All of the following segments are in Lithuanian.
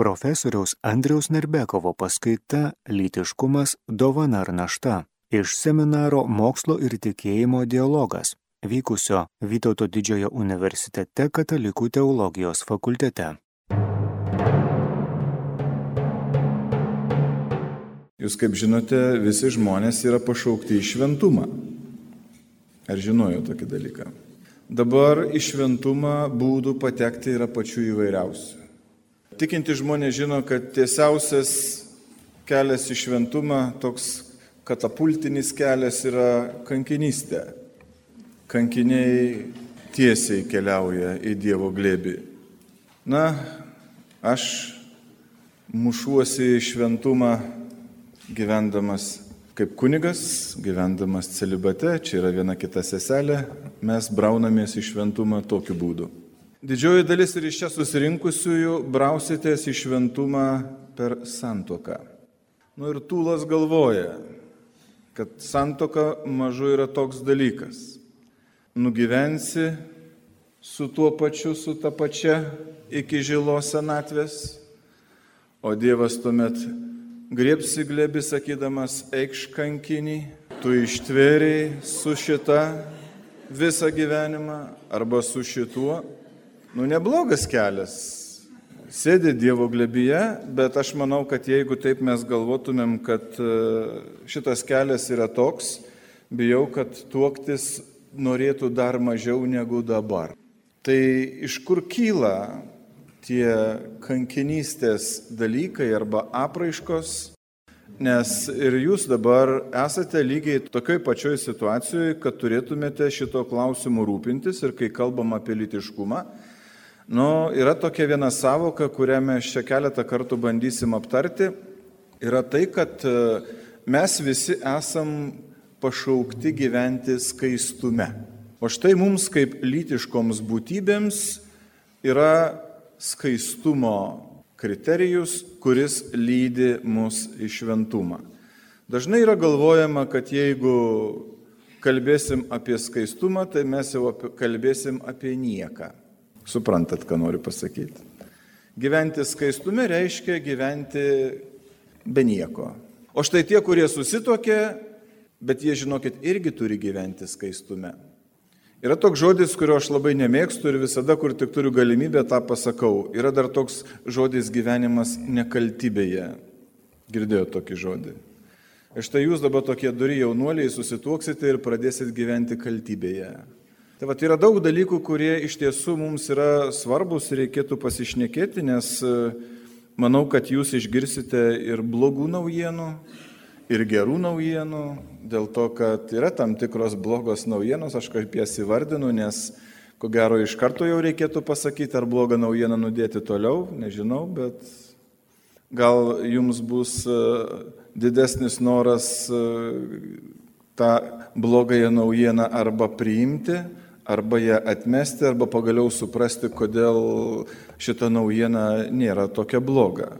Profesoriaus Andriaus Nerbekovo paskaita Lytiškumas dovana ar našta iš seminaro Mokslo ir tikėjimo dialogas vykusio Vytauto didžiojo universitete katalikų teologijos fakultete. Jūs kaip žinote, visi žmonės yra pašaukti į šventumą. Ar žinojau tokį dalyką? Dabar į šventumą būdų patekti yra pačių įvairiausių. Tikinti žmonės žino, kad tiesiausias kelias į šventumą, toks katapultinis kelias yra kankinystė. Kankiniai tiesiai keliauja į Dievo glėbį. Na, aš mušuosi į šventumą gyvendamas kaip kunigas, gyvendamas celibate, čia yra viena kita seselė, mes braunamės į šventumą tokiu būdu. Didžioji dalis ir iš čia susirinkusiųjų brausitės į šventumą per santoką. Nu ir tūlas galvoja, kad santoka mažu yra toks dalykas. Nugyvensi su tuo pačiu, su ta pačia iki žilos senatvės, o Dievas tuomet griepsi glebi sakydamas, eikš kankinį, tu ištvėriai su šita visą gyvenimą arba su šituo. Nu, neblogas kelias. Sėdi Dievo glebyje, bet aš manau, kad jeigu taip mes galvotumėm, kad e, šitas kelias yra toks, bijau, kad tuoktis norėtų dar mažiau negu dabar. Tai iš kur kyla tie kankinystės dalykai arba apraiškos, nes ir jūs dabar esate lygiai tokioj pačioj situacijoje, kad turėtumėte šito klausimu rūpintis ir kai kalbam apie litiškumą, nu, yra tokia viena savoka, kurią mes čia keletą kartų bandysim aptarti, yra tai, kad e, mes visi esam pašaukti gyventi skaistume. O štai mums kaip lytiškoms būtybėms yra skaistumo kriterijus, kuris lydi mus į šventumą. Dažnai yra galvojama, kad jeigu kalbėsim apie skaistumą, tai mes jau kalbėsim apie nieką. Suprantat, ką noriu pasakyti. Gyventi skaistume reiškia gyventi be nieko. O štai tie, kurie susitokė, bet jie, žinokit, irgi turi gyventi skaistume. Yra toks žodis, kurio aš labai nemėgstu ir visada, kur tik turiu galimybę, tą pasakau. Yra dar toks žodis gyvenimas nekaltybėje. Girdėjau tokį žodį. Ir štai jūs dabar tokie duri jaunuoliai susituoksite ir pradėsit gyventi kaltybėje. Tai va, yra daug dalykų, kurie iš tiesų mums yra svarbus ir reikėtų pasišnekėti, nes e, manau, kad jūs išgirsite ir blogų naujienų, ir gerų naujienų, dėl to, kad yra tam tikros blogos naujienos, aš kaip jas įvardinu, nes ko gero iš karto jau reikėtų pasakyti, ar blogą naujieną nudėti toliau, nežinau, bet gal jums bus e, didesnis noras e, tą blogąją naujieną arba priimti, arba ją atmesti, arba pagaliau suprasti, kodėl šita naujiena nėra tokia bloga.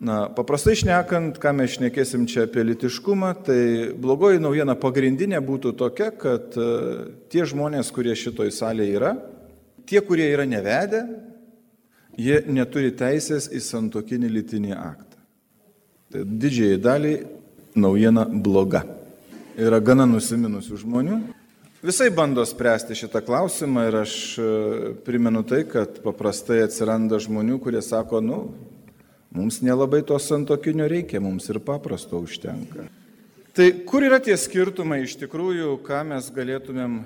Na, paprastai šnekant, ką mes šnekėsim čia apie litiškumą, tai blogoji naujiena pagrindinė būtų tokia, kad e, tie žmonės, kurie šitoj salėje yra, tie, kurie yra nevedę, jie neturi teisės į santokinį litinį aktą. Tai didžiai daliai naujiena bloga. Yra gana nusiminusių žmonių. Visai bando spręsti šitą klausimą ir aš e, primenu tai, kad paprastai atsiranda žmonių, kurie sako, nu, Mums nelabai to santokinio reikia, mums ir paprasto užtenka. Tai kur yra tie skirtumai iš tikrųjų, ką mes galėtumėm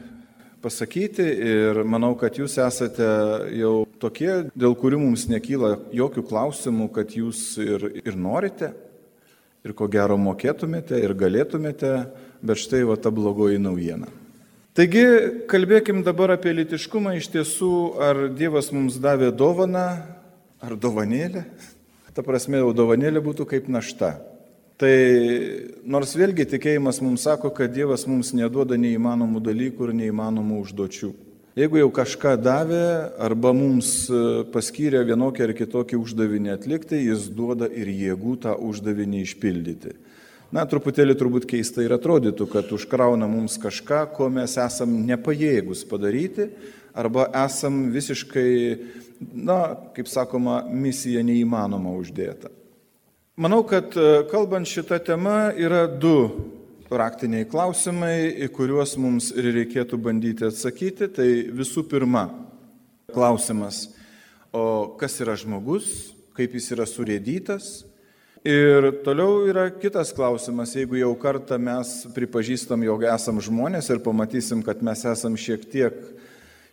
pasakyti ir manau, kad jūs esate jau tokie, dėl kurių mums nekyla jokių klausimų, kad jūs ir, ir norite, ir ko gero mokėtumėte, ir galėtumėte, bet štai va ta blogoji naujiena. Taigi, kalbėkim dabar apie litiškumą. Iš tiesų, ar Dievas mums davė dovaną, ar dovanėlę? ta prasme, jau dovanėlė būtų kaip našta. Tai nors vėlgi tikėjimas mums sako, kad Dievas mums neduoda neįmanomų dalykų ir neįmanomų užduočių. Jeigu jau kažką davė arba mums e, paskyrė vienokį ar kitokį uždavinį atlikti, jis duoda ir jėgų tą uždavinį išpildyti. Na, truputėlį turbūt keista ir atrodytų, kad užkrauna mums kažką, ko mes esam nepajėgus padaryti, arba esam visiškai, na, kaip sakoma, misija neįmanoma uždėta. Manau, kad e, kalbant šitą temą yra du praktiniai klausimai, į kuriuos mums ir reikėtų bandyti atsakyti. Tai visų pirma, klausimas, o kas yra žmogus, kaip jis yra surėdytas. Ir toliau yra kitas klausimas, jeigu jau kartą mes pripažįstam, jog esam žmonės ir pamatysim, kad mes esam šiek tiek,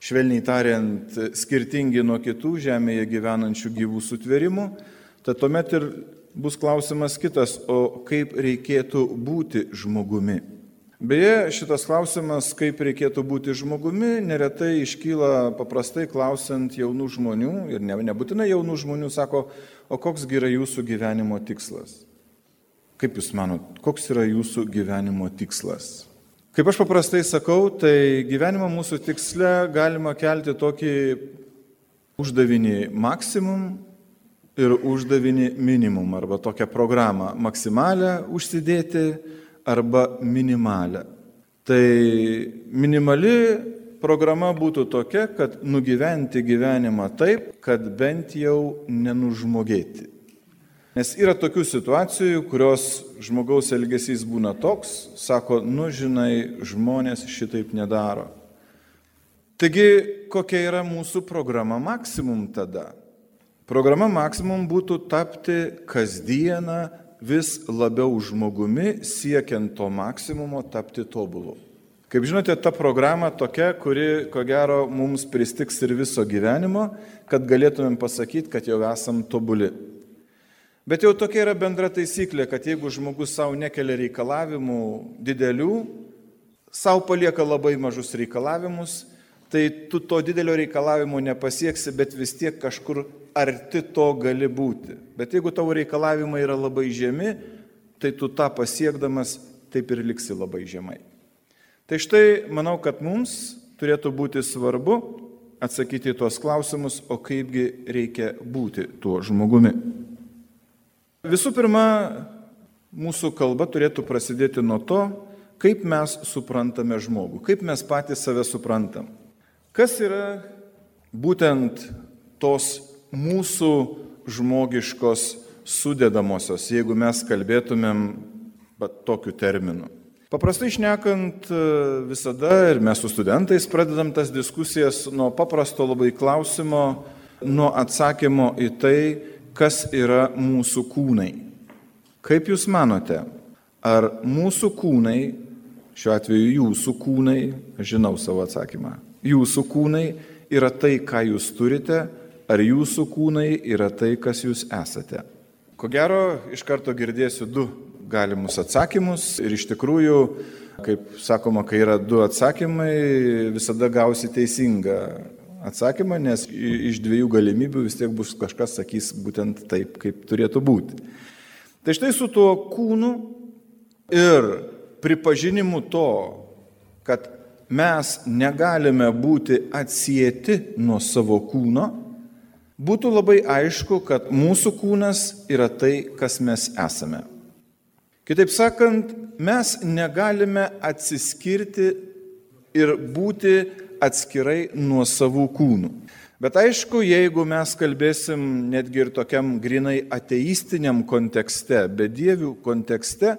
švelniai tariant, skirtingi nuo kitų žemėje gyvenančių gyvų sutvėrimų, tai tuomet ir bus klausimas kitas, o kaip reikėtų būti žmogumi. Beje, šitas klausimas, kaip reikėtų būti žmogumi, neretai iškyla paprastai klausant jaunų žmonių, ir ne, nebūtinai jaunų žmonių, sako, o koks yra jūsų gyvenimo tikslas? Kaip jūs manot, koks yra jūsų gyvenimo tikslas? Kaip aš paprastai sakau, tai gyvenimo mūsų tiksle galima kelti tokį uždavinį maksimum ir uždavinį minimum arba tokią programą maksimalę užsidėti arba minimalę. Tai minimali programa būtų tokia, kad nugyventi gyvenimą taip, kad bent jau nenužmogėti. Nes yra tokių situacijų, kurios žmogaus elgesys būna toks, sako, nu žinai, žmonės šitaip nedaro. Taigi, kokia yra mūsų programa maksimum tada? Programa maksimum būtų tapti kasdieną vis labiau žmogumi, siekiant to maksimumo tapti tobulu. Kaip žinote, ta programa tokia, kuri, ko gero, mums pristiks ir viso gyvenimo, kad galėtumėm pasakyti, kad jau esam tobuli. Bet jau tokia yra bendra taisyklė, kad jeigu žmogus savo nekelia reikalavimų didelių, savo palieka labai mažus reikalavimus, tai tu to didelio reikalavimo nepasieksi, bet vis tiek kažkur arti to gali būti. Bet jeigu tavo reikalavimai yra labai žemi, tai tu tą pasiekdamas taip ir liksi labai žemai. Tai štai manau, kad mums turėtų būti svarbu atsakyti į tuos klausimus, o kaipgi reikia būti tuo žmogumi. Visų pirma, mūsų kalba turėtų prasidėti nuo to, kaip mes suprantame žmogų, kaip mes patys save suprantam. Kas yra būtent tos mūsų žmogiškos sudėdamosios, jeigu mes kalbėtumėm tokiu terminu? Paprastai išnekant visada ir mes su studentais pradedam tas diskusijas nuo paprasto labai klausimo, nuo atsakymo į tai, kas yra mūsų kūnai. Kaip Jūs manote, ar mūsų kūnai, šiuo atveju jūsų kūnai, žinau savo atsakymą, jūsų kūnai yra tai, ką jūs turite, ar jūsų kūnai yra tai, kas jūs esate. Ko gero, iš karto girdėsiu du galimus atsakymus ir iš tikrųjų, kaip sakoma, kai yra du atsakymai, visada gausi teisingą atsakymą, nes iš dviejų galimybių vis tiek bus kažkas sakys būtent taip, kaip turėtų būti. Tai štai su tuo kūnu ir pripažinimu to, kad mes negalime būti atsieti nuo savo kūno, būtų labai aišku, kad mūsų kūnas yra tai, kas mes esame. Kitaip sakant, mes negalime atsiskirti ir būti atskirai nuo savų kūnų. Bet aišku, jeigu mes kalbėsim netgi ir tokiam grinai ateistiniam kontekste, bedievių kontekste,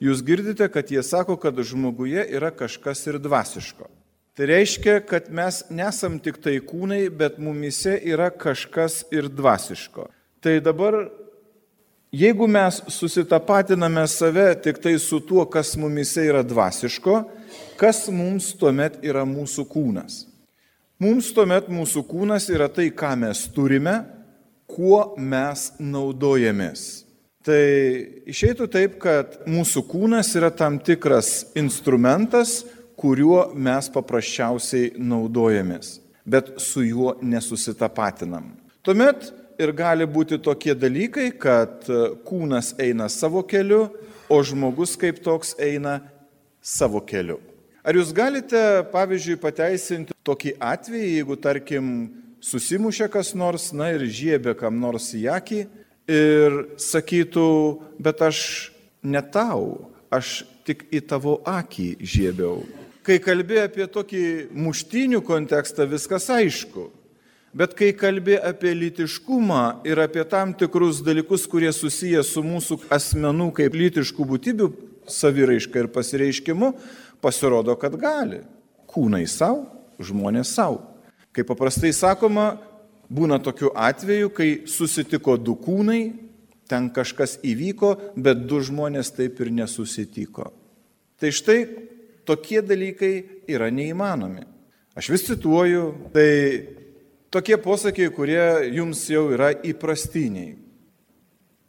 jūs girdite, kad jie sako, kad žmoguje yra kažkas ir dvasiško. Tai reiškia, kad mes nesam tik tai kūnai, bet mumise yra kažkas ir dvasiško. Tai dabar, jeigu mes susitapatiname save tik tai su tuo, kas mumise yra dvasiško, kas mums tuomet yra mūsų kūnas? Mums tuomet mūsų kūnas yra tai, ką mes turime, kuo mes naudojamės. Tai išeitų taip, kad mūsų kūnas yra tam tikras instrumentas, kuriuo mes paprasčiausiai naudojamės, bet su juo nesusitapatinam. Tuomet ir gali būti tokie dalykai, kad kūnas eina savo keliu, o žmogus kaip toks eina savo keliu. Ar jūs galite, pavyzdžiui, pateisinti tokį atvejį, jeigu, tarkim, susimušė kas nors, na ir žiebė kam nors į akį, ir sakytų, bet aš ne tau, aš tik į tavo akį žiebiau. Kai kalbė apie tokį muštinių kontekstą, viskas aišku. Bet kai kalbė apie litiškumą ir apie tam tikrus dalykus, kurie susiję su mūsų asmenų kaip litiškų būtybių saviraiška ir pasireiškimu, pasirodo, kad gali. Kūnai savo, žmonės savo. Kaip paprastai sakoma, būna tokių atvejų, kai susitiko du kūnai, ten kažkas įvyko, bet du žmonės taip ir nesusitiko. Tai štai tokie dalykai yra neįmanomi. Aš vis cituoju, tai tokie posakiai, kurie jums jau yra įprastiniai.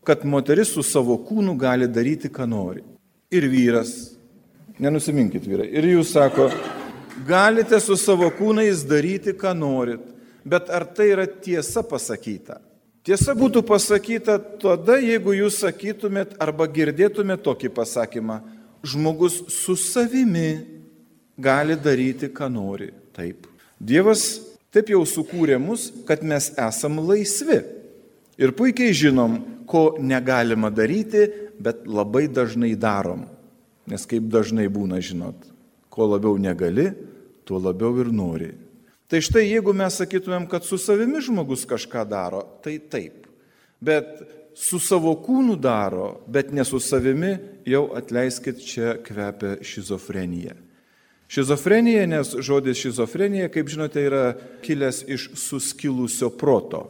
Kad moteris su savo kūnu gali daryti, ką nori. Ir vyras, nenusiminkit vyrai, ir jūs sako, galite su savo kūnais daryti, ką norit. Bet ar tai yra tiesa pasakyta? Tiesa būtų pasakyta tada, jeigu jūs sakytumėt arba girdėtumėt tokį pasakymą, žmogus su savimi gali daryti, ką nori. Taip. Dievas taip jau sukūrė mus, kad mes esam laisvi. Ir puikiai žinom, ko negalima daryti, bet labai dažnai darom. Nes kaip dažnai būna, žinot, ko labiau negali, tuo labiau ir nori. Tai štai jeigu mes sakytumėm, kad su savimi žmogus kažką daro, tai taip. Bet su savo kūnu daro, bet ne su savimi, jau atleiskit, čia kvepia šizofrenija. Šizofrenija, nes žodis šizofrenija, kaip žinote, yra kilęs iš suskilusio proto.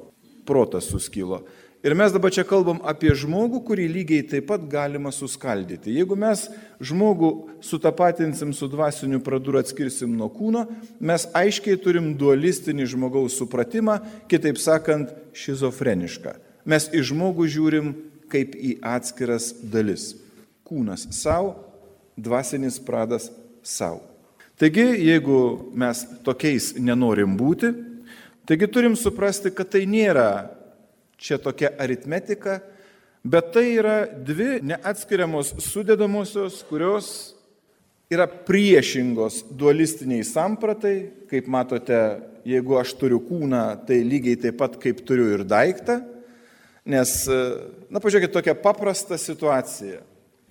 Protas suskilo. Ir mes dabar čia kalbam apie žmogų, kurį lygiai taip pat galima suskaldyti. Jeigu mes žmogų sutapatinsim su dvasiniu pradu ir atskirsim nuo kūno, mes aiškiai turim dualistinį žmogaus supratimą, kitaip sakant, šizofrenišką. Mes į žmogų žiūrim kaip į atskiras dalis. Kūnas savo, dvasinis pradas savo. Taigi, jeigu mes tokiais nenorim būti, taigi turim suprasti, kad tai nėra čia tokia aritmetika, bet tai yra dvi neatskiriamos sudėdamosios, kurios yra priešingos dualistiniai sampratai. Kaip matote, jeigu aš turiu kūną, tai lygiai taip pat kaip turiu ir daiktą. Nes, na, pažiūrėkit, tokia paprasta situacija.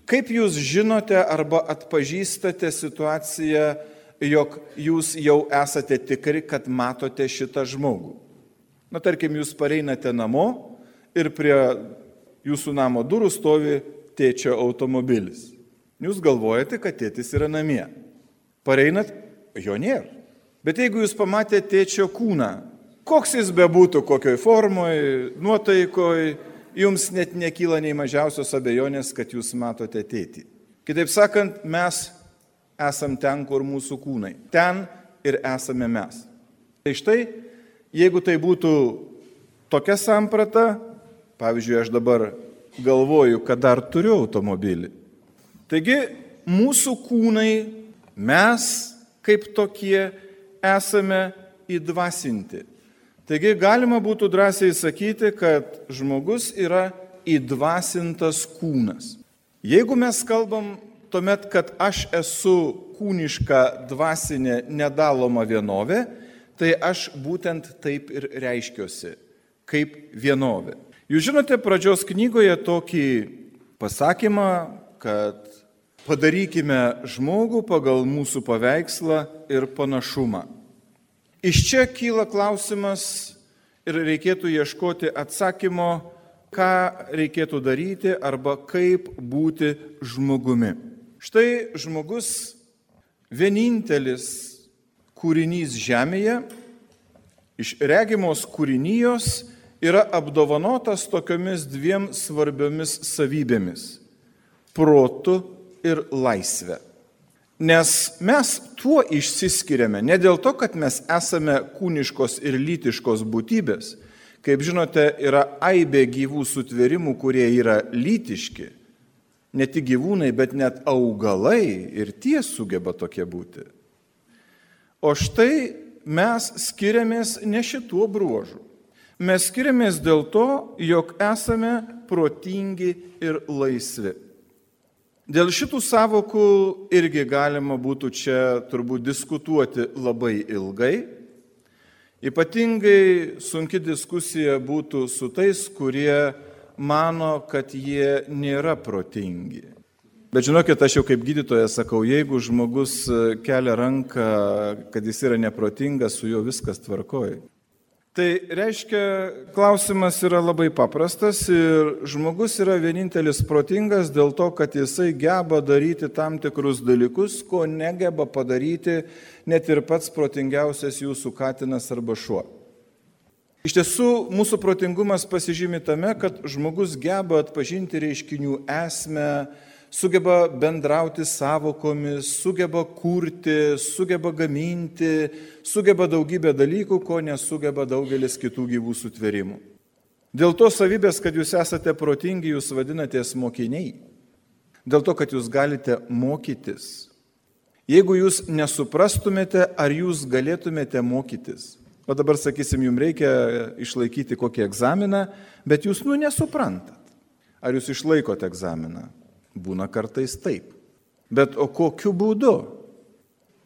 Kaip jūs žinote arba atpažįstate situaciją, jog jūs jau esate tikri, kad matote šitą žmogų? Na, tarkim, jūs pareinate namo ir prie jūsų namo durų stovi tėčio automobilis. Jūs galvojate, kad tėtis yra namie. Pareinat, jo nėra. Bet jeigu jūs pamatėte tėčio kūną, koks jis bebūtų, kokioj formoje, nuotaikoje, jums net nekyla nei mažiausios abejonės, kad jūs matote tėtį. Kitaip sakant, mes esam ten, kur mūsų kūnai. Ten ir esame mes. Tai štai Jeigu tai būtų tokia samprata, pavyzdžiui, aš dabar galvoju, kad dar turiu automobilį. Taigi mūsų kūnai, mes kaip tokie esame įdvasinti. Taigi galima būtų drąsiai sakyti, kad žmogus yra įdvasintas kūnas. Jeigu mes kalbam tuomet, kad aš esu kūniška dvasinė nedaloma vienovė, tai aš būtent taip ir reiškiuosi, kaip vienovė. Jūs žinote pradžios knygoje tokį pasakymą, kad padarykime žmogų pagal mūsų paveikslą ir panašumą. Iš čia kyla klausimas ir reikėtų ieškoti atsakymo, ką reikėtų daryti arba kaip būti žmogumi. Štai žmogus vienintelis kūrinys žemėje, iš regimos kūrinijos yra apdovanotas tokiomis dviem svarbiomis savybėmis - protu ir laisvė. Nes mes tuo išsiskiriame ne dėl to, kad mes esame kūniškos ir lytiškos būtybės. Kaip žinote, yra aibė gyvų sutvėrimų, kurie yra lytiški. Ne tik gyvūnai, bet net augalai ir tie sugeba tokie būti. O štai mes skiriamės ne šituo bruožu. Mes skiriamės dėl to, jog esame protingi ir laisvi. Dėl šitų savokų irgi galima būtų čia turbūt diskutuoti labai ilgai. Ypatingai sunki diskusija būtų su tais, kurie mano, kad jie nėra protingi. Bet žinokit, aš jau kaip gydytojas sakau, jeigu žmogus kelia ranką, kad jis yra neprotingas, su juo viskas tvarkoja. Tai reiškia, klausimas yra labai paprastas ir žmogus yra vienintelis protingas dėl to, kad jisai geba daryti tam tikrus dalykus, ko negeba padaryti net ir pats protingiausias jūsų katinas arba šuo. Iš tiesų, mūsų protingumas pasižymi tame, kad žmogus geba atpažinti reiškinių esmę, sugeba bendrauti savokomis, sugeba kurti, sugeba gaminti, sugeba daugybę dalykų, ko nesugeba daugelis kitų gyvų sutvėrimų. Dėl to savybės, kad jūs esate protingi, jūs vadinatės mokiniai. Dėl to, kad jūs galite mokytis. Jeigu jūs nesuprastumėte, ar jūs galėtumėte mokytis, O dabar, sakysim, jums reikia išlaikyti kokį egzaminą, bet jūs, nu, nesuprantat. Ar jūs išlaikote egzaminą? Būna kartais taip. Bet o kokiu būdu?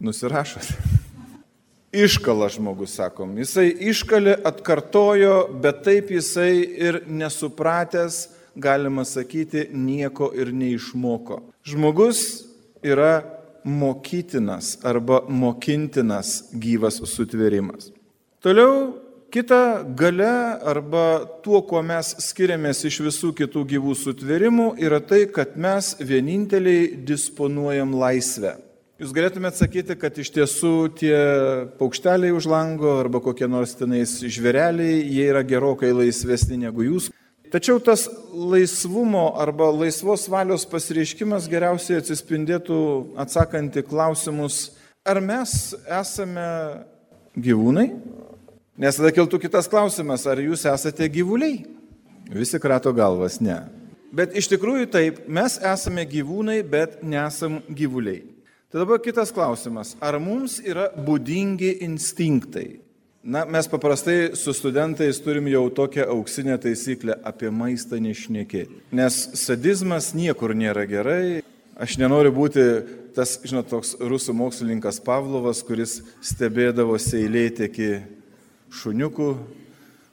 Nusirašot. Iškala žmogus, sakom. Jisai iškalė, atkartojo, bet taip jisai ir nesupratęs, galima sakyti, nieko ir neišmoko. Žmogus yra mokytinas arba mokintinas gyvas sutvėrimas. Toliau kita gale arba tuo, kuo mes skiriamės iš visų kitų gyvų sutvėrimų, yra tai, kad mes vieninteliai disponuojam laisvę. Jūs galėtumėte sakyti, kad iš tiesų tie paukšteliai už lango arba kokie nors tenais žvėreliai, jie yra gerokai laisvesni negu jūs. Tačiau tas laisvumo arba laisvos valios pasireiškimas geriausiai atsispindėtų atsakant į klausimus, ar mes esame gyvūnai, Nes tada kiltų kitas klausimas, ar jūs esate gyvuliai? Visi krato galvas, ne. Bet iš tikrųjų taip, mes esame gyvūnai, bet nesam gyvuliai. Tai dabar kitas klausimas, ar mums yra būdingi instinktai? Na, mes paprastai su studentais turim jau tokią auksinę taisyklę apie maistą nešnekėti. Nes sadizmas niekur nėra gerai. Aš nenoriu būti tas, žinot, toks rusų mokslininkas Pavlovas, kuris stebėdavo seilėtekį šuniukų,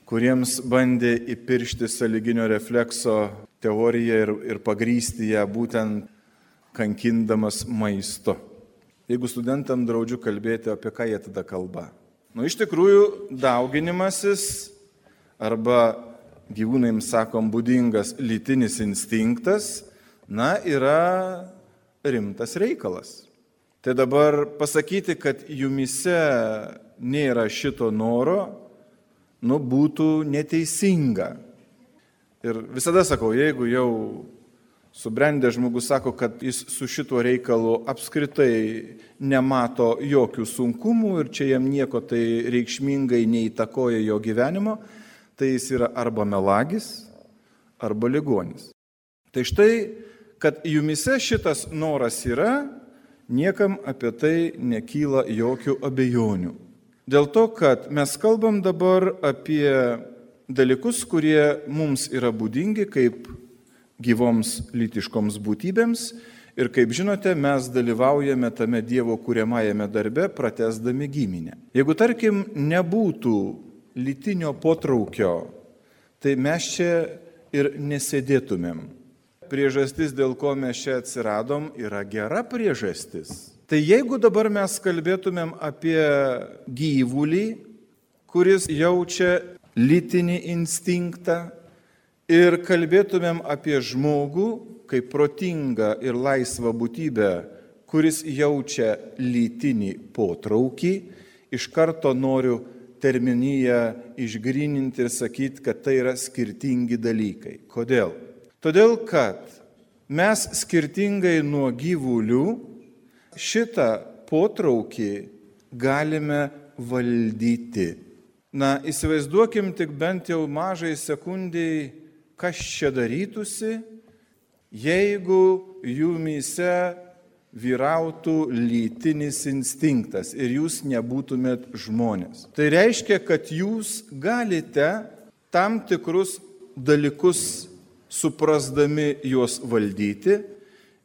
kuriems bandė įpiršti saliginio reflekso teoriją ir, ir pagrysti ją būtent kankindamas maisto. Jeigu studentam draudžiu kalbėti, apie ką jie tada kalba? Nu, iš tikrųjų, dauginimasis arba gyvūnams sakom būdingas lytinis instinktas, na, yra rimtas reikalas. Tai dabar pasakyti, kad jumise nėra šito noro, nu, būtų neteisinga. Ir visada sakau, jeigu jau subrendęs žmogus sako, kad jis su šituo reikalu apskritai nemato jokių sunkumų ir čia jam nieko tai reikšmingai neįtakoja jo gyvenimo, tai jis yra arba melagis, arba ligonis. Tai štai, kad jumise šitas noras yra, niekam apie tai nekyla jokių abejonių. Dėl to, kad mes kalbam dabar apie dalykus, kurie mums yra būdingi kaip gyvoms lytiškoms būtybėms ir kaip žinote, mes dalyvaujame tame Dievo kūriamajame darbe, pratesdami giminę. Jeigu tarkim nebūtų lytinio potraukio, tai mes čia ir nesėdėtumėm. Priežastis, dėl ko mes čia atsiradom, yra gera priežastis. Tai jeigu dabar mes kalbėtumėm apie gyvulį, kuris jaučia litinį instinktą ir kalbėtumėm apie žmogų kaip protingą ir laisvą būtybę, kuris jaučia lytinį potraukį, iš karto noriu terminiją išgrininti ir sakyti, kad tai yra skirtingi dalykai. Kodėl? Todėl, kad mes skirtingai nuo gyvulių šitą potraukį galime valdyti. Na, įsivaizduokim tik bent jau mažai sekundėjai, kas čia darytųsi, jeigu jumyse vyrautų lytinis instinktas ir jūs nebūtumėt žmonės. Tai reiškia, kad jūs galite tam tikrus dalykus suprasdami juos valdyti,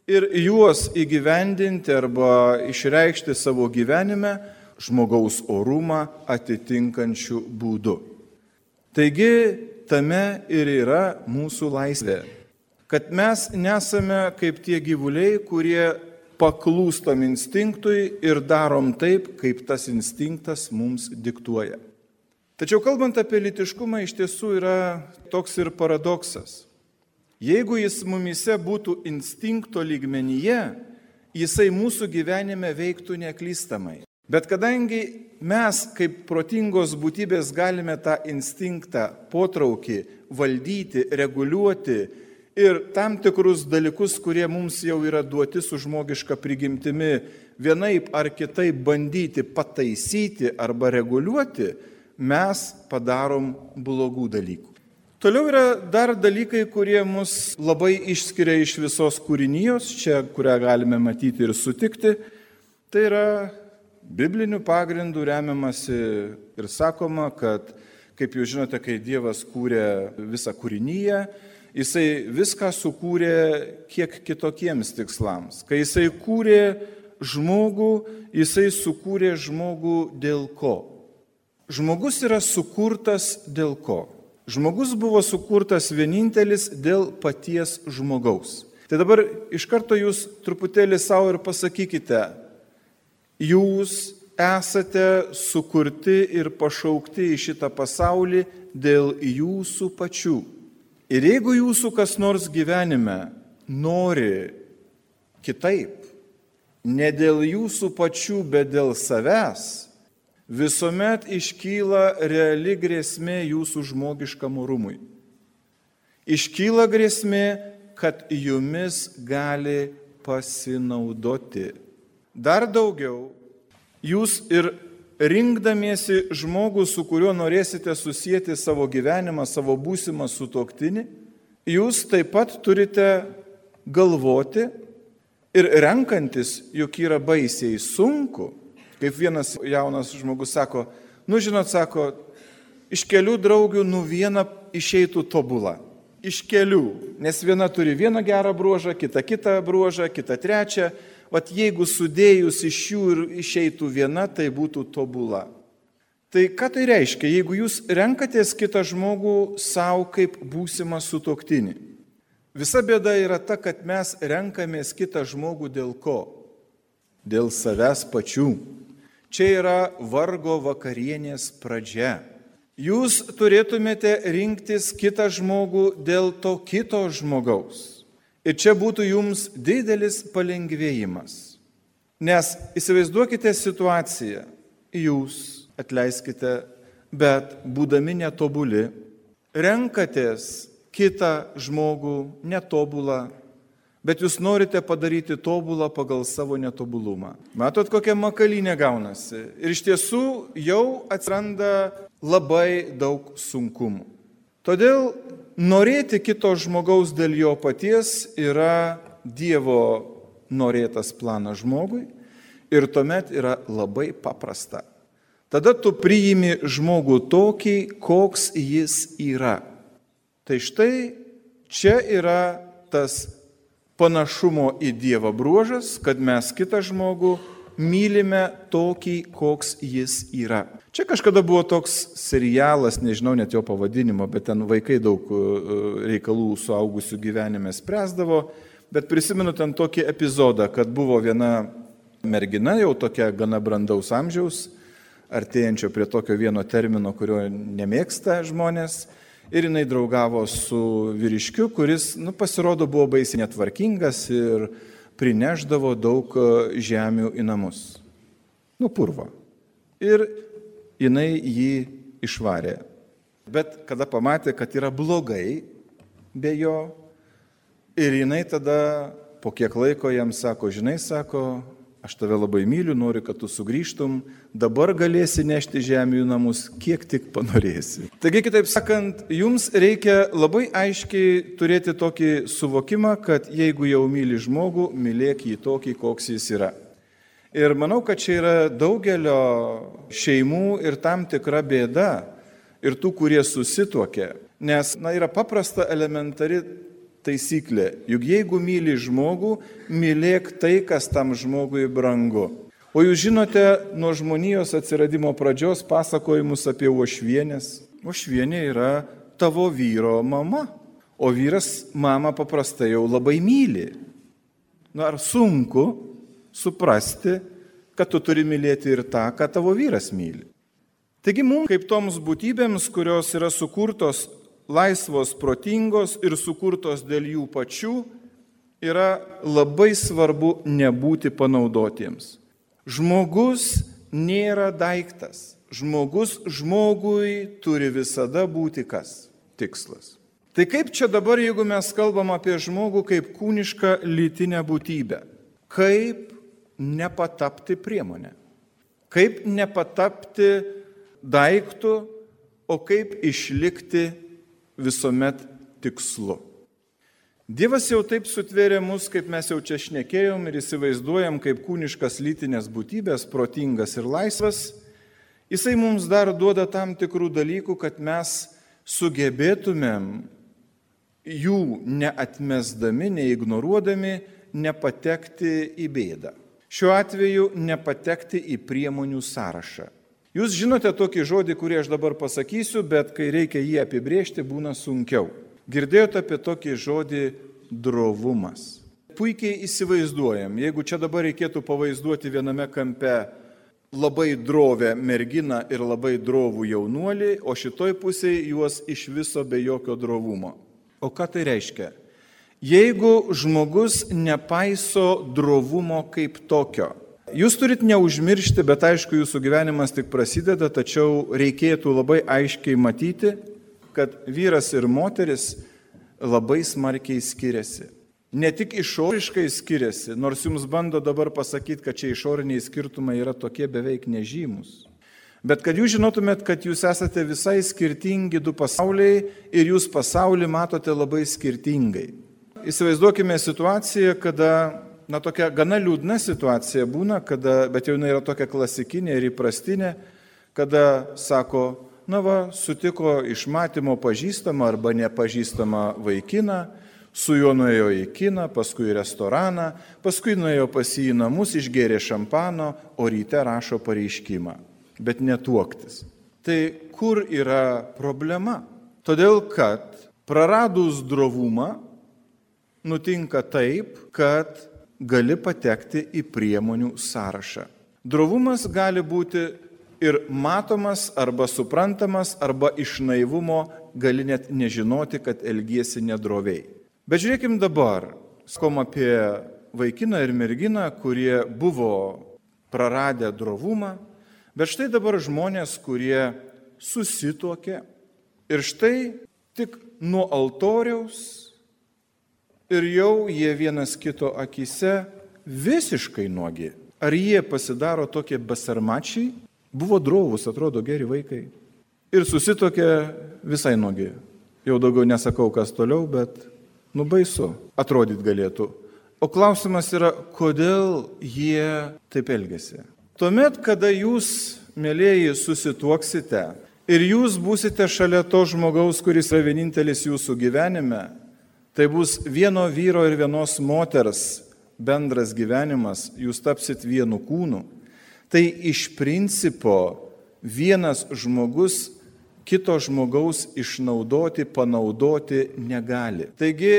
ir juos įgyvendinti arba išreikšti savo gyvenime žmogaus orumą atitinkančių būdų. Taigi tame ir yra mūsų laisvė, kad mes nesame kaip tie gyvuliai, kurie paklūstam instinktui ir darom taip, kaip tas instinktas mums diktuoja. Tačiau kalbant apie litiškumą, iš tiesų yra toks ir paradoksas. Jeigu jis mumise būtų instinkto lygmenyje, jisai mūsų gyvenime veiktų neklystamai. Bet kadangi mes kaip protingos būtybės galime tą instinktą, potraukį valdyti, reguliuoti ir tam tikrus dalykus, kurie mums jau yra duoti su žmogiška prigimtimi, vienaip ar kitaip bandyti pataisyti arba reguliuoti, mes padarom blogų dalykų. Toliau yra dar dalykai, kurie mus labai išskiria iš visos kūrinijos, čia kurią galime matyti ir sutikti. Tai yra biblinių pagrindų remiamasi ir sakoma, kad, kaip jūs žinote, kai Dievas kūrė visą kūrinyje, jisai viską sukūrė kiek kitokiems tikslams. Kai jisai kūrė žmogų, jisai sukūrė žmogų dėl ko? Žmogus yra sukurtas dėl ko? Žmogus buvo sukurtas vienintelis dėl paties žmogaus. Tai dabar iš karto jūs truputėlį savo ir pasakykite, jūs esate sukurti ir pašaukti į šitą pasaulį dėl jūsų pačių. Ir jeigu jūsų kas nors gyvenime nori kitaip, ne dėl jūsų pačių, bet dėl savęs, visuomet iškyla reali grėsmė jūsų žmogiškam orumui. Iškyla grėsmė, kad jumis gali pasinaudoti Dar daugiau, jūs ir rinkdamiesi žmogų, su kuriuo norėsite susijęti savo gyvenimą, savo būsimą sutoktinį, jūs taip pat turite galvoti ir renkantis, juk yra baisiai sunku, kaip vienas jaunas žmogus sako, nu žinot, sako, iš kelių draugių nu viena išeitų tobulą. Iš kelių, nes viena turi vieną gerą bruožą, kita kitą bruožą, kita trečią Vat jeigu sudėjus iš jų ir išeitų viena, tai būtų tobula. Tai ką tai reiškia, jeigu jūs renkatės kitą žmogų savo kaip būsimą sutoktinį? Visa bėda yra ta, kad mes renkamės kitą žmogų dėl ko? Dėl savęs pačių. Čia yra vargo vakarienės pradžia. Jūs turėtumėte rinktis kitą žmogų dėl to kito žmogaus. Ir čia būtų jums didelis palengvėjimas. Nes įsivaizduokite situaciją, jūs atleiskite, bet būdami netobuli, renkatės kitą žmogų netobulą, bet jūs norite padaryti tobulą pagal savo netobulumą. Matot, kokia makalynė gaunasi. Ir iš tiesų jau atsiranda labai daug sunkumų. Todėl norėti kito žmogaus dėl jo paties yra Dievo norėtas planas žmogui ir tuomet yra labai paprasta. Tada tu priimi žmogų tokį, koks jis yra. Tai štai čia yra tas panašumo į Dievą bruožas, kad mes kitą žmogų mylime tokį, koks jis yra. Čia kažkada buvo toks serialas, nežinau net jo pavadinimo, bet ten vaikai daug e, reikalų suaugusių gyvenime spręsdavo, bet prisimenu ten tokį epizodą, kad buvo viena mergina, jau tokia gana brandaus amžiaus, artėjančio prie tokio vieno termino, kurio nemėgsta žmonės. Ir jinai draugavo su vyriškiu, kuris, nu, pasirodo, buvo baisiai netvarkingas ir prineždavo daug e, žemių į namus. Nu, purvo. Ir jinai jį išvarė. Bet kada pamatė, kad yra blogai be jo, ir jinai tada po kiek laiko jam sako, žinai, sako, aš tave labai myliu, noriu, kad tu sugrįžtum, dabar galėsi nešti žemę į namus, kiek tik panorėsi. Taigi, kitaip sakant, jums reikia labai aiškiai turėti tokį suvokimą, kad jeigu jau myli žmogų, mylėk jį tokį, koks jis yra. Ir manau, kad čia yra daugelio šeimų ir tam tikra bėda ir tų, kurie susituokė. Nes, na, yra paprasta elementari taisyklė. Juk jeigu myli žmogų, mylėk tai, kas tam žmogui brangu. O jūs žinote nuo žmonijos atsiradimo pradžios pasakojimus apie ošvienės. Ošvienė yra tavo vyro mama. o vyras mamą paprastai jau labai myli. Nu ar sunku suprasti, kad tu turi mylėti ir tą, ką tavo vyras myli. Taigi mums, kaip toms būtybėms, kurios yra sukurtos laisvos, protingos ir sukurtos dėl jų pačių, yra labai svarbu nebūti panaudotiems. Žmogus nėra daiktas. Žmogus žmogui turi visada būti kas? Tikslas. Tai kaip čia dabar, jeigu mes kalbam apie žmogų kaip kūnišką lytinę būtybę? Kaip nepatapti priemonę? Kaip nepatapti daiktų, o kaip išlikti visuomet tikslu? Dievas jau taip sutvėrė mus, kaip mes jau čia šnekėjom ir įsivaizduojam, kaip kūniškas lytinės būtybės, protingas ir laisvas. Jisai mums dar duoda tam tikrų dalykų, kad mes sugebėtumėm jų neatmesdami, neignoruodami, nepatekti į bėdą. Šiuo atveju nepatekti į priemonių sąrašą. Jūs žinote tokį žodį, kurį aš dabar pasakysiu, bet kai reikia jį apibriežti, būna sunkiau. Girdėjote apie tokį žodį drovumas. Puikiai įsivaizduojam, jeigu čia dabar reikėtų pavaizduoti viename kampe labai drovę merginą ir labai drovų jaunuolį, o šitoj pusėje juos iš viso be jokio drovumo. O ką tai reiškia? Jeigu žmogus nepaiso drovumo kaip tokio, jūs turit neužmiršti, bet aišku, jūsų gyvenimas tik prasideda, tačiau reikėtų labai aiškiai matyti, kad vyras ir moteris labai smarkiai skiriasi. Ne tik išoriškai skiriasi, nors jums bando dabar pasakyti, kad čia išoriniai skirtumai yra tokie beveik nežymus. Bet kad jūs žinotumėt, kad jūs esate visai skirtingi du pasauliai ir jūs pasaulį matote labai skirtingai. Įsivaizduokime situaciją, kada, na tokia gana liūdna situacija būna, kada, bet jau jinai yra tokia klasikinė ir įprastinė, kada sako, na va, sutiko iš matymo pažįstamą arba nepažįstamą vaikiną, su juo nuėjo į kiną, paskui į restoraną, paskui nuėjo pas jį į namus, išgėrė šampano, o ryte rašo pareiškimą. Bet netuoktis. Tai kur yra problema? Todėl, kad praradus drovumą nutinka taip, kad gali patekti į priemonių sąrašą. Drovumas gali būti ir matomas arba suprantamas arba iš naivumo gali net nežinoti, kad elgiesi nedroviai. Bet žiūrėkim dabar, skom apie vaikiną ir merginą, kurie buvo praradę drovumą, bet štai dabar žmonės, kurie susituokė ir štai tik nuo altoriaus ir jau jie vienas kito akise visiškai nuogi. Ar jie pasidaro tokie basarmačiai, Buvo drovus, atrodo, geri vaikai. Ir susitokė visai nuogi. Jau daugiau nesakau, kas toliau, bet nubaisu atrodyt galėtų. O klausimas yra, kodėl jie taip elgesi. Tuomet, kada jūs, mėlyjeji, susituoksite ir jūs būsite šalia to žmogaus, kuris yra vienintelis jūsų gyvenime, tai bus vieno vyro ir vienos moters bendras gyvenimas, jūs tapsit vienu kūnu tai iš principo vienas žmogus kito žmogaus išnaudoti, panaudoti negali. Taigi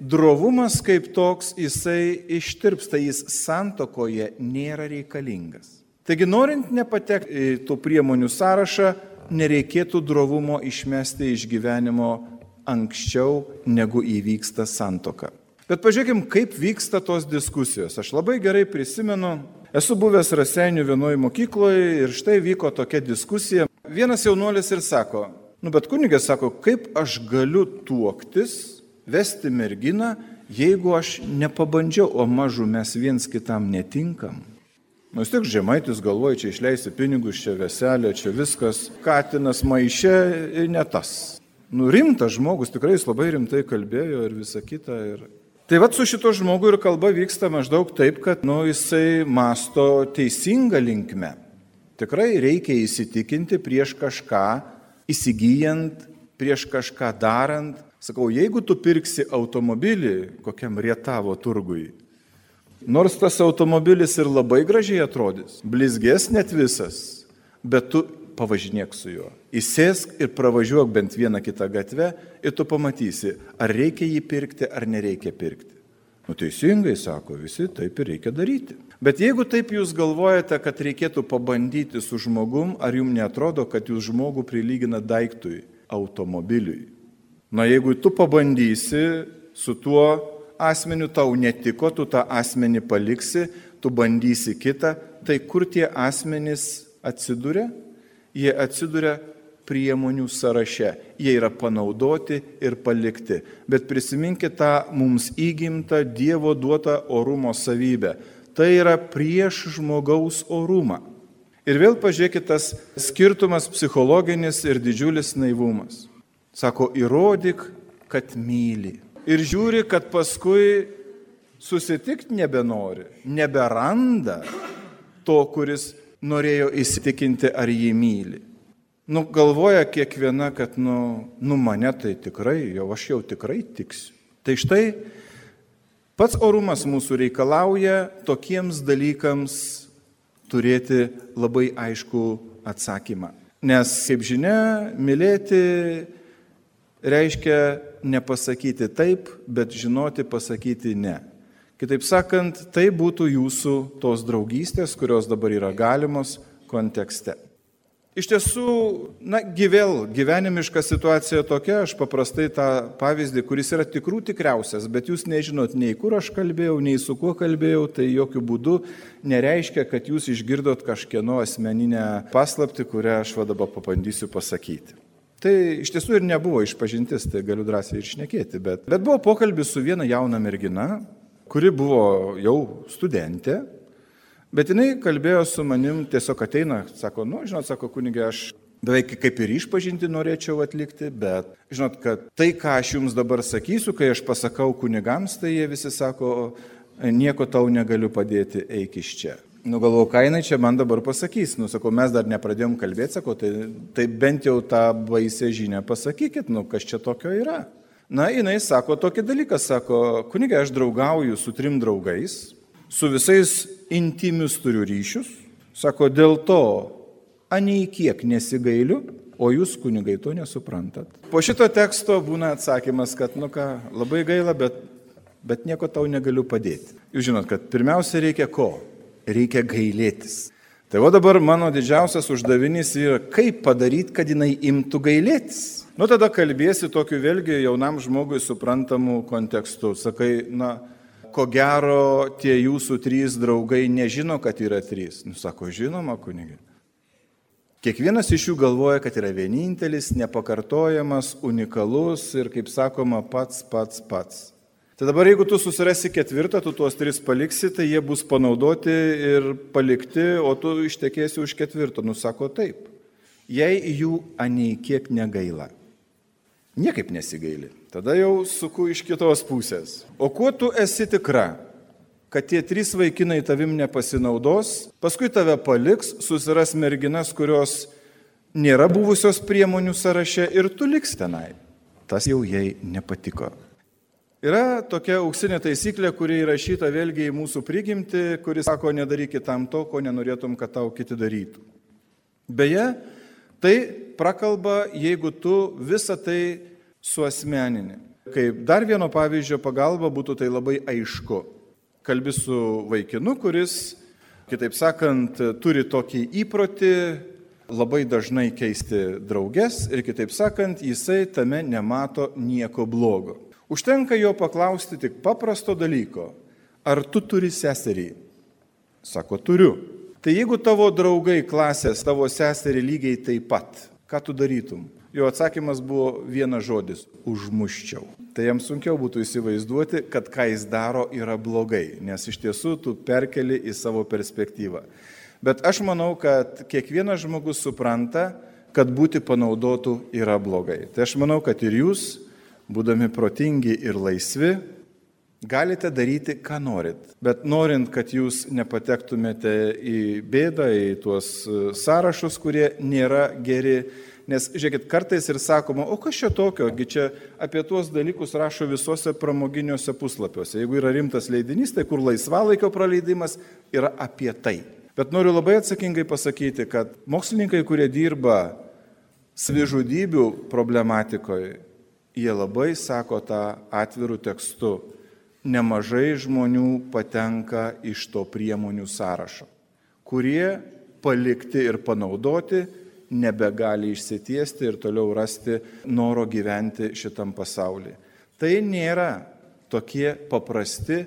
drovumas kaip toks, jisai ištirpsta, jis santokoje nėra reikalingas. Taigi norint nepatekti į tų priemonių sąrašą, nereikėtų drovumo išmesti iš gyvenimo anksčiau, negu įvyksta santoka. Bet pažiūrėkim, kaip vyksta tos diskusijos. Aš labai gerai prisimenu Esu buvęs Raseinių vienoje mokykloje ir štai vyko tokia diskusija. Vienas jaunuolis ir sako, nu bet kunigė sako, kaip aš galiu tuoktis, vesti merginą, jeigu aš nepabandžiau, o mažu mes viens kitam netinkam. Nu, vis tiek žemaitis galvoja, čia išleisi pinigus, čia veselė, čia viskas, katinas maišė ir ne tas. Nu, rimtas žmogus, tikrai jis labai rimtai kalbėjo ir visa kita. Ir Tai vad su šito žmogu ir kalba vyksta maždaug taip, kad nu, jisai masto teisingą linkmę. Tikrai reikia įsitikinti prieš kažką, įsigijant, prieš kažką darant. Sakau, jeigu tu pirksi automobilį kokiam rietavo turgui, nors tas automobilis ir labai gražiai atrodys, blizgės net visas, bet tu pavažinėk su juo. Įsėsk ir pravažiuok bent vieną kitą gatvę ir tu pamatysi, ar reikia jį pirkti, ar nereikia pirkti. Nu teisingai, sako visi, taip ir reikia daryti. Bet jeigu taip jūs galvojate, kad reikėtų pabandyti su žmogum, ar jums netrodo, kad jūs žmogų prilygina daiktui, automobiliui? Na jeigu tu pabandysi su tuo asmeniu tau netiko, tu tą asmenį paliksi, tu bandysi kitą, tai kur tie asmenys atsiduria? Jie atsiduria priemonių sąraše. Jie yra panaudoti ir palikti. Bet prisiminkite tą mums įgimtą Dievo duotą orumo savybę. Tai yra prieš žmogaus orumą. Ir vėl pažiūrėkite tas skirtumas psichologinis ir didžiulis naivumas. Sako, įrodyk, kad myli. Ir žiūri, kad paskui susitikti nebenori, neberanda to, kuris norėjo įsitikinti, ar jį myli. Nu, galvoja kiekviena, kad, nu, nu mane tai tikrai, jau aš jau tikrai tiksiu. Tai štai pats orumas mūsų reikalauja tokiems dalykams turėti labai aišku atsakymą. Nes, kaip žinia, mylėti reiškia nepasakyti taip, bet žinoti pasakyti ne. Kitaip sakant, tai būtų jūsų tos draugystės, kurios dabar yra galimos kontekste. Iš tiesų, na, gyvėl, gyvenimiška situacija tokia, aš paprastai tą pavyzdį, kuris yra tikrų tikriausias, bet jūs nežinot nei kur aš kalbėjau, nei su kuo kalbėjau, tai jokių būdų nereiškia, kad jūs išgirdot kažkieno asmeninę paslapti, kurią aš dabar pabandysiu pasakyti. Tai iš tiesų ir nebuvo išpažintis, tai galiu drąsiai ir šnekėti, bet, bet buvo pokalbis su viena jauna mergina, kuri buvo jau studentė, bet jinai kalbėjo su manim, tiesiog ateina, sako, nu, žinot, sako kunigė, aš beveik kaip ir išpažinti norėčiau atlikti, bet žinot, kad tai, ką aš jums dabar sakysiu, kai aš pasakau kunigams, tai jie visi sako, nieko tau negaliu padėti, eik iš čia. Nu galvoju, ką jinai čia man dabar pasakys. Nu sakau, mes dar nepradėjom kalbėti, sako, tai, tai bent jau tą baisę žinią pasakykit, nu kas čia tokio yra. Na, jinai sako tokį dalyką, sako, kunigai, aš draugauju su trim draugais, su visais intimius turiu ryšius, sako, dėl to anei kiek nesigailiu, o jūs kunigai to nesuprantat. Po šito teksto būna atsakymas, kad, nu ką, labai gaila, bet, bet nieko tau negaliu padėti. Jūs žinot, kad pirmiausia reikia ko? Reikia gailėtis. Tai va dabar mano didžiausias uždavinys yra, kaip padaryti, kad jinai imtų gailėtis. Nu tada kalbėsi tokiu vėlgi jaunam žmogui suprantamu kontekstu. Sakai, na, ko gero tie jūsų trys draugai nežino, kad yra trys. Nu sako, žinoma, kunigi. Kiekvienas iš jų galvoja, kad yra vienintelis, nepakartojamas, unikalus ir, kaip sakoma, pats, pats, pats. Tai dabar jeigu tu susirasi ketvirtą, tu tuos tris paliksi, tai jie bus panaudoti ir palikti, o tu ištekėsi už ketvirtą. Nusako taip. Jei jų anei kiek negaila niekaip nesigaili. Tada jau suku iš kitos pusės. O kuo tu esi tikra, kad tie trys vaikinai tavim nepasinaudos, paskui tave paliks, susiras merginas, kurios nėra buvusios priemonių sąraše ir tu liks tenai. Tas jau jai nepatiko. Yra tokia auksinė taisyklė, kuri įrašyta vėlgi į mūsų prigimti, kuris sako, nedaryk kitam to, ko nenorėtum, kad tau kiti darytų. Beje, Tai prakalba, jeigu tu visą tai suosmenini. Kaip dar vieno pavyzdžio pagalba būtų tai labai aišku. Kalbi su vaikinu, kuris, kitaip sakant, turi tokį įprotį labai dažnai keisti drauges ir, kitaip sakant, jisai tame nemato nieko blogo. Užtenka jo paklausti tik paprasto dalyko. Ar tu turi seserį? Sako, turiu. Tai jeigu tavo draugai klasės, tavo seserį lygiai taip pat, ką tu darytum? Jo atsakymas buvo vienas žodis - užmuščiau. Tai jam sunkiau būtų įsivaizduoti, kad ką jis daro yra blogai, nes iš tiesų tu perkeli į savo perspektyvą. Bet aš manau, kad kiekvienas žmogus supranta, kad būti panaudotų yra blogai. Tai aš manau, kad ir jūs, būdami protingi ir laisvi, Galite daryti, ką norit, bet norint, kad jūs nepatektumėte į bėdą, į tuos e, sąrašus, kurie nėra geri, nes, žiūrėkit, kartais ir sakoma, o kas čia tokio, gi čia apie tuos dalykus rašo visuose pramoginiuose puslapiuose. Jeigu yra rimtas leidinys, tai kur laisvalaikio praleidimas yra apie tai. Bet noriu labai atsakingai pasakyti, kad mokslininkai, kurie dirba savižudybių problematikoje, jie labai sako tą atvirų tekstu, nemažai žmonių patenka iš to priemonių sąrašo, kurie palikti ir panaudoti nebegali išsitiesti ir toliau rasti noro gyventi šitam pasaulyje. Tai nėra tokie paprasti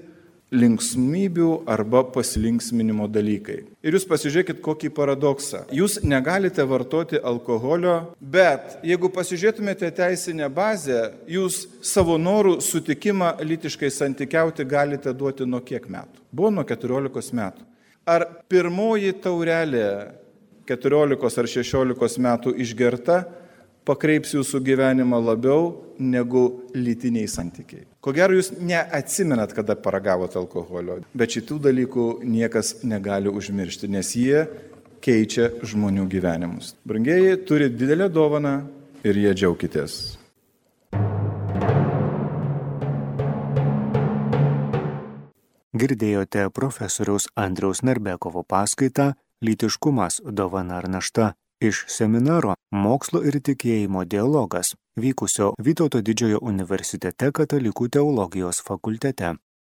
linksmybių arba pasilinksminimo dalykai. Ir jūs pasižiūrėkit kokį paradoksą. Jūs negalite vartoti alkoholio, bet jeigu pasižiūrėtumėte teisinę bazę, jūs savo norų sutikimą litiškai santykiauti galite duoti nuo kiek metų? Buvo nuo 14 metų. Ar pirmoji taurelė 14 ar 16 metų išgerta pakreips jūsų gyvenimą labiau negu lytiniai santykiai. Ko gero, jūs neatsimenat, kada paragavote alkoholio, bet šitų dalykų niekas negali užmiršti, nes jie keičia žmonių gyvenimus. Brangieji turi didelę dovaną ir jie džiaukitės. Girdėjote profesoriaus Andriaus Narbekovo paskaitą Lytiškumas dovana ar našta iš seminaro Mokslo ir tikėjimo dialogas vykusio Vytauto didžiojo universitete katalikų teologijos fakultete.